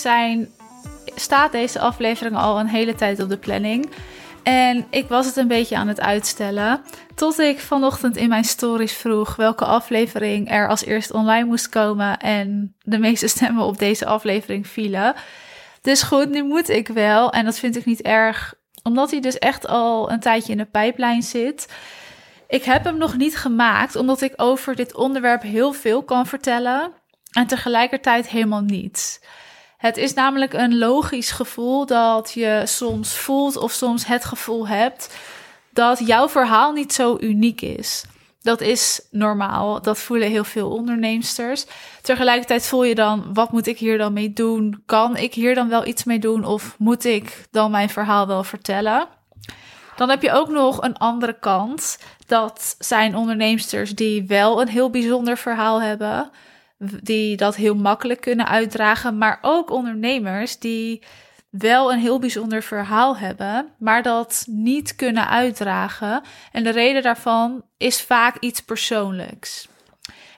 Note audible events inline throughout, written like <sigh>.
zijn, staat deze aflevering al een hele tijd op de planning. En ik was het een beetje aan het uitstellen. Tot ik vanochtend in mijn stories vroeg welke aflevering er als eerst online moest komen. En de meeste <laughs> stemmen op deze aflevering vielen. Dus goed, nu moet ik wel. En dat vind ik niet erg, omdat hij dus echt al een tijdje in de pijplijn zit. Ik heb hem nog niet gemaakt, omdat ik over dit onderwerp heel veel kan vertellen. En tegelijkertijd helemaal niet. Het is namelijk een logisch gevoel dat je soms voelt of soms het gevoel hebt dat jouw verhaal niet zo uniek is. Dat is normaal. Dat voelen heel veel onderneemsters. Tegelijkertijd voel je dan: wat moet ik hier dan mee doen? Kan ik hier dan wel iets mee doen? Of moet ik dan mijn verhaal wel vertellen? Dan heb je ook nog een andere kant. Dat zijn onderneemsters die wel een heel bijzonder verhaal hebben die dat heel makkelijk kunnen uitdragen, maar ook ondernemers die wel een heel bijzonder verhaal hebben, maar dat niet kunnen uitdragen. En de reden daarvan is vaak iets persoonlijks.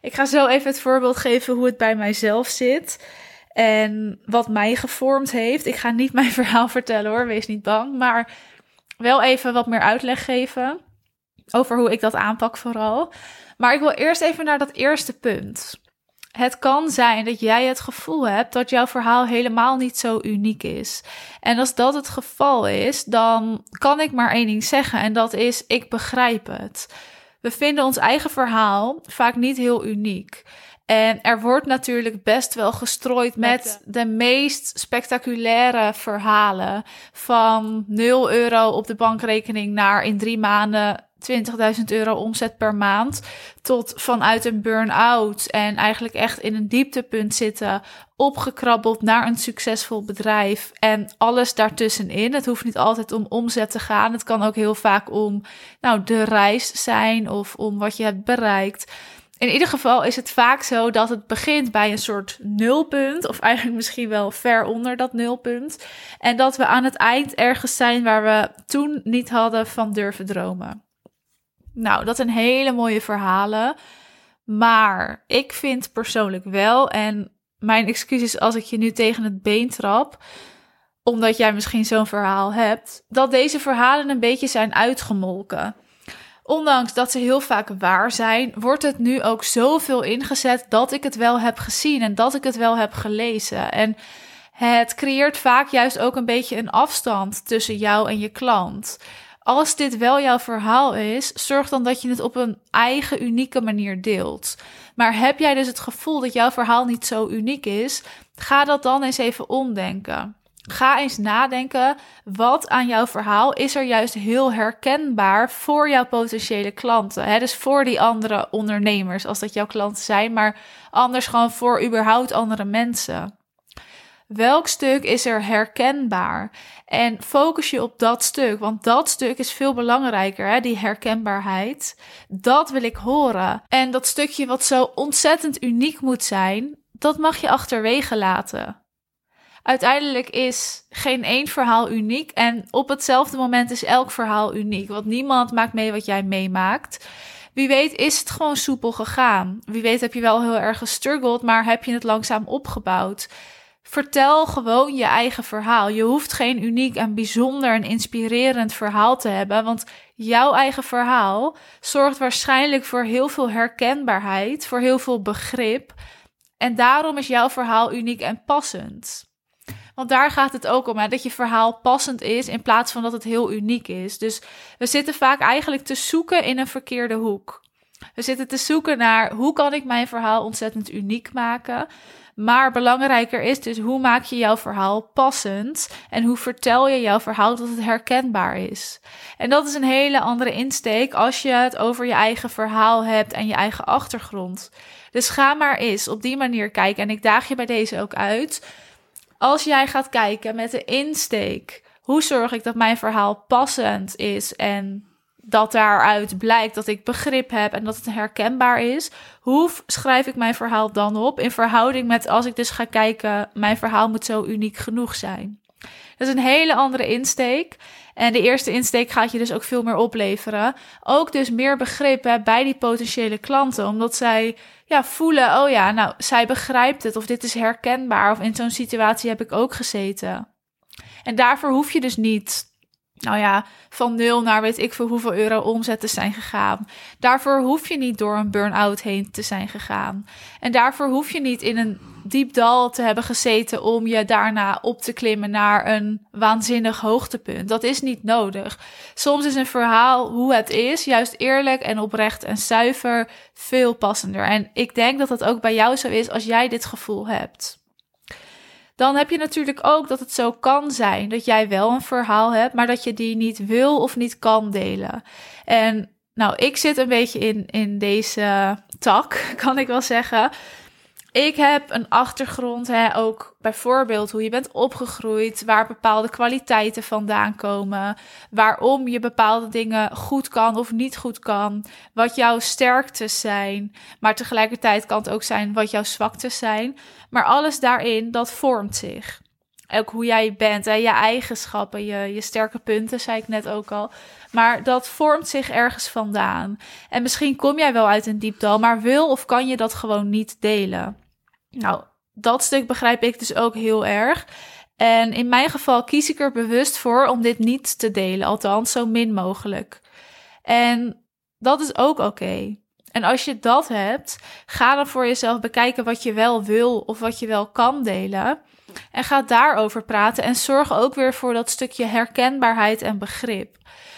Ik ga zo even het voorbeeld geven hoe het bij mijzelf zit en wat mij gevormd heeft. Ik ga niet <laughs> mijn verhaal vertellen hoor, wees niet bang, maar wel even wat meer uitleg geven over hoe ik dat aanpak vooral. Maar ik wil eerst even naar dat eerste punt. Het kan zijn dat jij het gevoel hebt dat jouw verhaal helemaal niet zo uniek is. En als dat het geval is, dan kan ik maar één ding zeggen en dat is: ik begrijp het. We vinden ons eigen verhaal vaak niet heel uniek. En er wordt natuurlijk best wel gestrooid met de meest spectaculaire verhalen. Van 0 euro op de bankrekening naar in drie maanden 20.000 euro omzet per maand. Tot vanuit een burn-out en eigenlijk echt in een dieptepunt zitten. Opgekrabbeld naar een succesvol bedrijf en alles daartussenin. Het hoeft niet altijd om omzet te gaan. Het kan ook heel vaak om nou, de reis zijn of om wat je hebt bereikt. In ieder geval is het vaak zo dat het begint bij een soort nulpunt, of eigenlijk misschien wel ver onder dat nulpunt. En dat we aan het eind ergens zijn waar we toen niet hadden van durven dromen. Nou, dat zijn hele mooie verhalen. Maar ik vind persoonlijk wel, en mijn excuus is als ik je nu tegen het been trap, omdat jij misschien zo'n verhaal hebt, dat deze verhalen een beetje zijn uitgemolken. Ondanks dat ze heel vaak waar zijn, wordt het nu ook zoveel ingezet dat ik het wel heb gezien en dat ik het wel heb gelezen. En het creëert vaak juist ook een beetje een afstand tussen jou en je klant als dit wel jouw verhaal is, zorg dan dat je het op een eigen unieke manier deelt. Maar heb jij dus het gevoel dat jouw verhaal niet zo uniek is, ga dat dan eens even omdenken. Ga eens nadenken, wat aan jouw verhaal is er juist heel herkenbaar voor jouw potentiële klanten. Hè? Dus voor die andere ondernemers, als dat jouw klanten zijn, maar anders gewoon voor überhaupt andere mensen. Welk stuk is er herkenbaar? En focus je op dat stuk, want dat stuk is veel belangrijker, hè? die herkenbaarheid. Dat wil ik horen. En dat stukje wat zo ontzettend uniek moet zijn, dat mag je achterwege laten. Uiteindelijk is geen één verhaal uniek en op hetzelfde moment is elk verhaal uniek, want niemand maakt mee wat jij meemaakt. Wie weet is het gewoon soepel gegaan. Wie weet heb je wel heel erg gestruggeld, maar heb je het langzaam opgebouwd. Vertel gewoon je eigen verhaal. Je hoeft geen uniek en bijzonder en inspirerend verhaal te hebben, want jouw eigen verhaal zorgt waarschijnlijk voor heel veel herkenbaarheid, voor heel veel begrip. En daarom is jouw verhaal uniek en passend. Want daar gaat het ook om, hè, dat je verhaal passend is in plaats van dat het heel uniek is. Dus we zitten vaak eigenlijk te zoeken in een verkeerde hoek. We zitten te zoeken naar hoe kan ik mijn verhaal ontzettend uniek maken. Maar belangrijker is dus hoe maak je jouw verhaal passend en hoe vertel je jouw verhaal dat het herkenbaar is. En dat is een hele andere insteek als je het over je eigen verhaal hebt en je eigen achtergrond. Dus ga maar eens op die manier kijken en ik daag je bij deze ook uit. Als jij gaat kijken met de insteek, hoe zorg ik dat mijn verhaal passend is en dat daaruit blijkt dat ik begrip heb en dat het herkenbaar is. Hoe schrijf ik mijn verhaal dan op in verhouding met als ik dus ga kijken, mijn verhaal moet zo uniek genoeg zijn. Dat is een hele andere insteek. En de eerste insteek gaat je dus ook veel meer opleveren. Ook dus meer begrip hè, bij die potentiële klanten, omdat zij ja, voelen: oh ja, nou, zij begrijpt het, of dit is herkenbaar, of in zo'n situatie heb ik ook gezeten. En daarvoor hoef je dus niet nou ja, van nul naar weet ik veel hoeveel euro omzet te zijn gegaan. Daarvoor hoef je niet door een burn-out heen te zijn gegaan. En daarvoor hoef je niet in een diep dal te hebben gezeten om je daarna op te klimmen naar een waanzinnig hoogtepunt. Dat is niet nodig. Soms is een verhaal hoe het is, juist eerlijk en oprecht en zuiver, veel passender. En ik denk dat dat ook bij jou zo is als jij dit gevoel hebt. Dan heb je natuurlijk ook dat het zo kan zijn dat jij wel een verhaal hebt, maar dat je die niet wil of niet kan delen. En nou, ik zit een beetje in, in deze tak, <laughs> kan ik wel zeggen. Ik heb een achtergrond, hè, ook bijvoorbeeld hoe je bent opgegroeid, waar bepaalde kwaliteiten vandaan komen, waarom je bepaalde dingen goed kan of niet goed kan, wat jouw sterktes zijn, maar tegelijkertijd kan het ook zijn wat jouw zwaktes zijn. Maar alles daarin, dat vormt zich. Ook hoe jij bent, hè, je eigenschappen, je, je sterke punten, zei ik net ook al. Maar dat vormt zich ergens vandaan. En misschien kom jij wel uit een diepdal, maar wil of kan je dat gewoon niet delen. Nou, dat stuk begrijp ik dus ook heel erg. En in mijn geval kies ik er bewust voor om dit niet te delen, althans zo min mogelijk. En dat is ook oké. En als je dat hebt, ga dan voor jezelf bekijken wat je wel wil of wat je wel kan delen. En ga daarover praten en zorg ook weer voor dat stukje herkenbaarheid en begrip.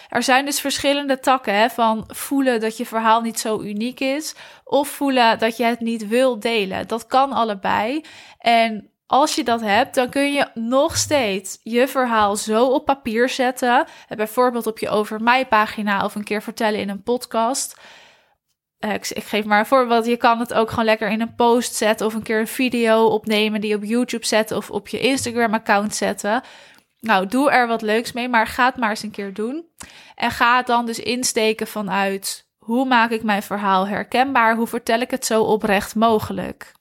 Er zijn dus verschillende takken hè, van voelen dat je verhaal niet zo uniek is of voelen dat je het niet wil delen. Dat kan allebei. En als je dat hebt, dan kun je nog steeds je verhaal zo op papier zetten. Bijvoorbeeld op je over mij pagina of een keer vertellen in een podcast. Eh, ik, geef maar een voorbeeld. Je kan het ook gewoon lekker in een post zetten of een keer een video opnemen die op YouTube zetten of op je Instagram account zetten. Nou, doe er wat leuks mee, maar ga het maar eens een keer doen. En ga het dan dus insteken vanuit hoe maak ik mijn verhaal herkenbaar? Hoe vertel ik het zo oprecht mogelijk?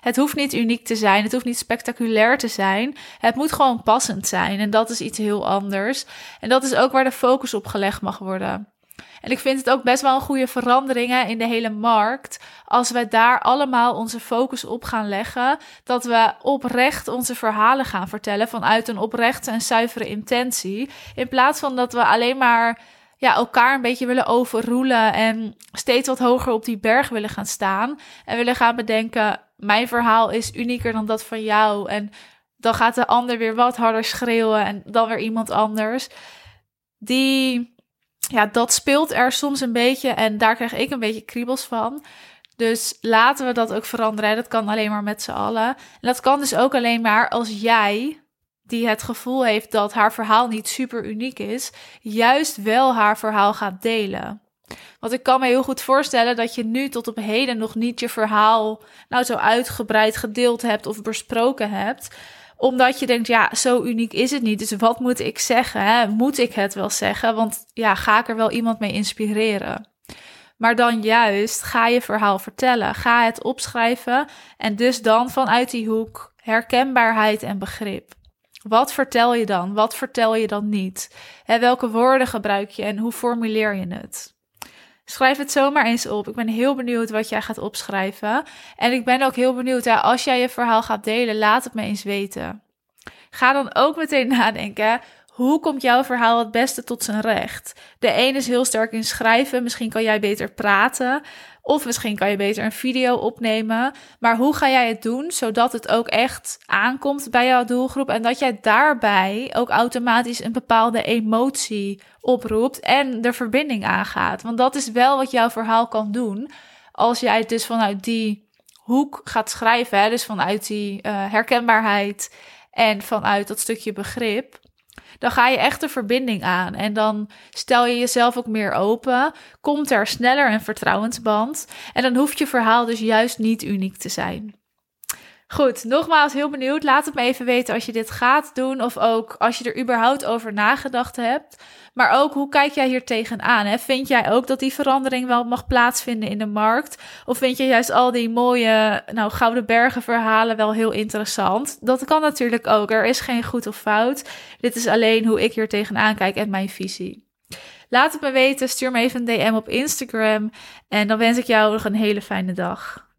Het hoeft niet uniek te zijn, het hoeft niet spectaculair te zijn. Het moet gewoon passend zijn en dat is iets heel anders. En dat is ook waar de focus op gelegd mag worden. En ik vind het ook best wel een goede verandering in de hele markt. Als we daar allemaal onze focus op gaan leggen. Dat we oprecht onze verhalen gaan vertellen vanuit een oprechte en zuivere intentie. In plaats van dat we alleen maar ja, elkaar een beetje willen overroelen en steeds wat hoger op die berg willen gaan staan. En willen gaan bedenken, mijn verhaal is unieker dan dat van jou. En dan gaat de ander weer wat harder schreeuwen en dan weer iemand anders. Die ja, dat speelt er soms een beetje en daar krijg ik een beetje kriebels van. Dus laten we dat ook veranderen. Dat kan alleen maar met z'n allen. En dat kan dus ook alleen maar als jij, die het gevoel heeft dat haar verhaal niet super uniek is, juist wel haar verhaal gaat delen. Want ik kan me heel goed voorstellen dat je nu tot op heden nog niet je verhaal nou zo uitgebreid gedeeld hebt of besproken hebt omdat je denkt, ja, zo uniek is het niet. Dus wat moet ik zeggen? Moet ik het wel zeggen? Want ja, ga ik er wel iemand mee inspireren? Maar dan juist ga je verhaal vertellen. Ga het opschrijven. En dus dan vanuit die hoek herkenbaarheid en begrip. Wat vertel je dan? Wat vertel je dan niet? Hè, welke woorden gebruik je en hoe formuleer je het? Schrijf het zomaar eens op. Ik ben heel benieuwd wat jij gaat opschrijven. En ik ben ook heel benieuwd, als jij je verhaal gaat delen, laat het me eens weten. Ga dan ook meteen <laughs> nadenken. Hoe komt jouw verhaal het beste tot zijn recht? De een is heel sterk in schrijven, misschien kan jij beter praten. Of misschien kan je beter een video opnemen. Maar hoe ga jij het doen zodat het ook echt aankomt bij jouw doelgroep en dat jij daarbij ook automatisch een bepaalde emotie oproept en de verbinding aangaat? Want dat is wel wat jouw verhaal kan doen als jij het dus vanuit die hoek gaat schrijven, hè? dus vanuit die uh, herkenbaarheid en vanuit dat stukje begrip dan ga je echt de verbinding aan. En dan stel je jezelf ook meer open. Komt er sneller een vertrouwensband. En dan hoeft je verhaal dus juist niet uniek te zijn. Goed, nogmaals heel benieuwd. Laat het me even weten als je dit gaat doen of ook als je er überhaupt over nagedacht hebt. Maar ook hoe kijk jij hier tegenaan? Hè? Vind jij ook dat die verandering wel mag plaatsvinden in de markt? Of vind je juist al die mooie nou, Gouden Bergen verhalen wel heel interessant? Dat kan natuurlijk ook. Er is geen goed of fout. Dit is alleen hoe ik hier tegenaan kijk en mijn visie. Laat het me weten. Stuur me even een DM op Instagram. En dan wens ik jou nog een hele fijne dag.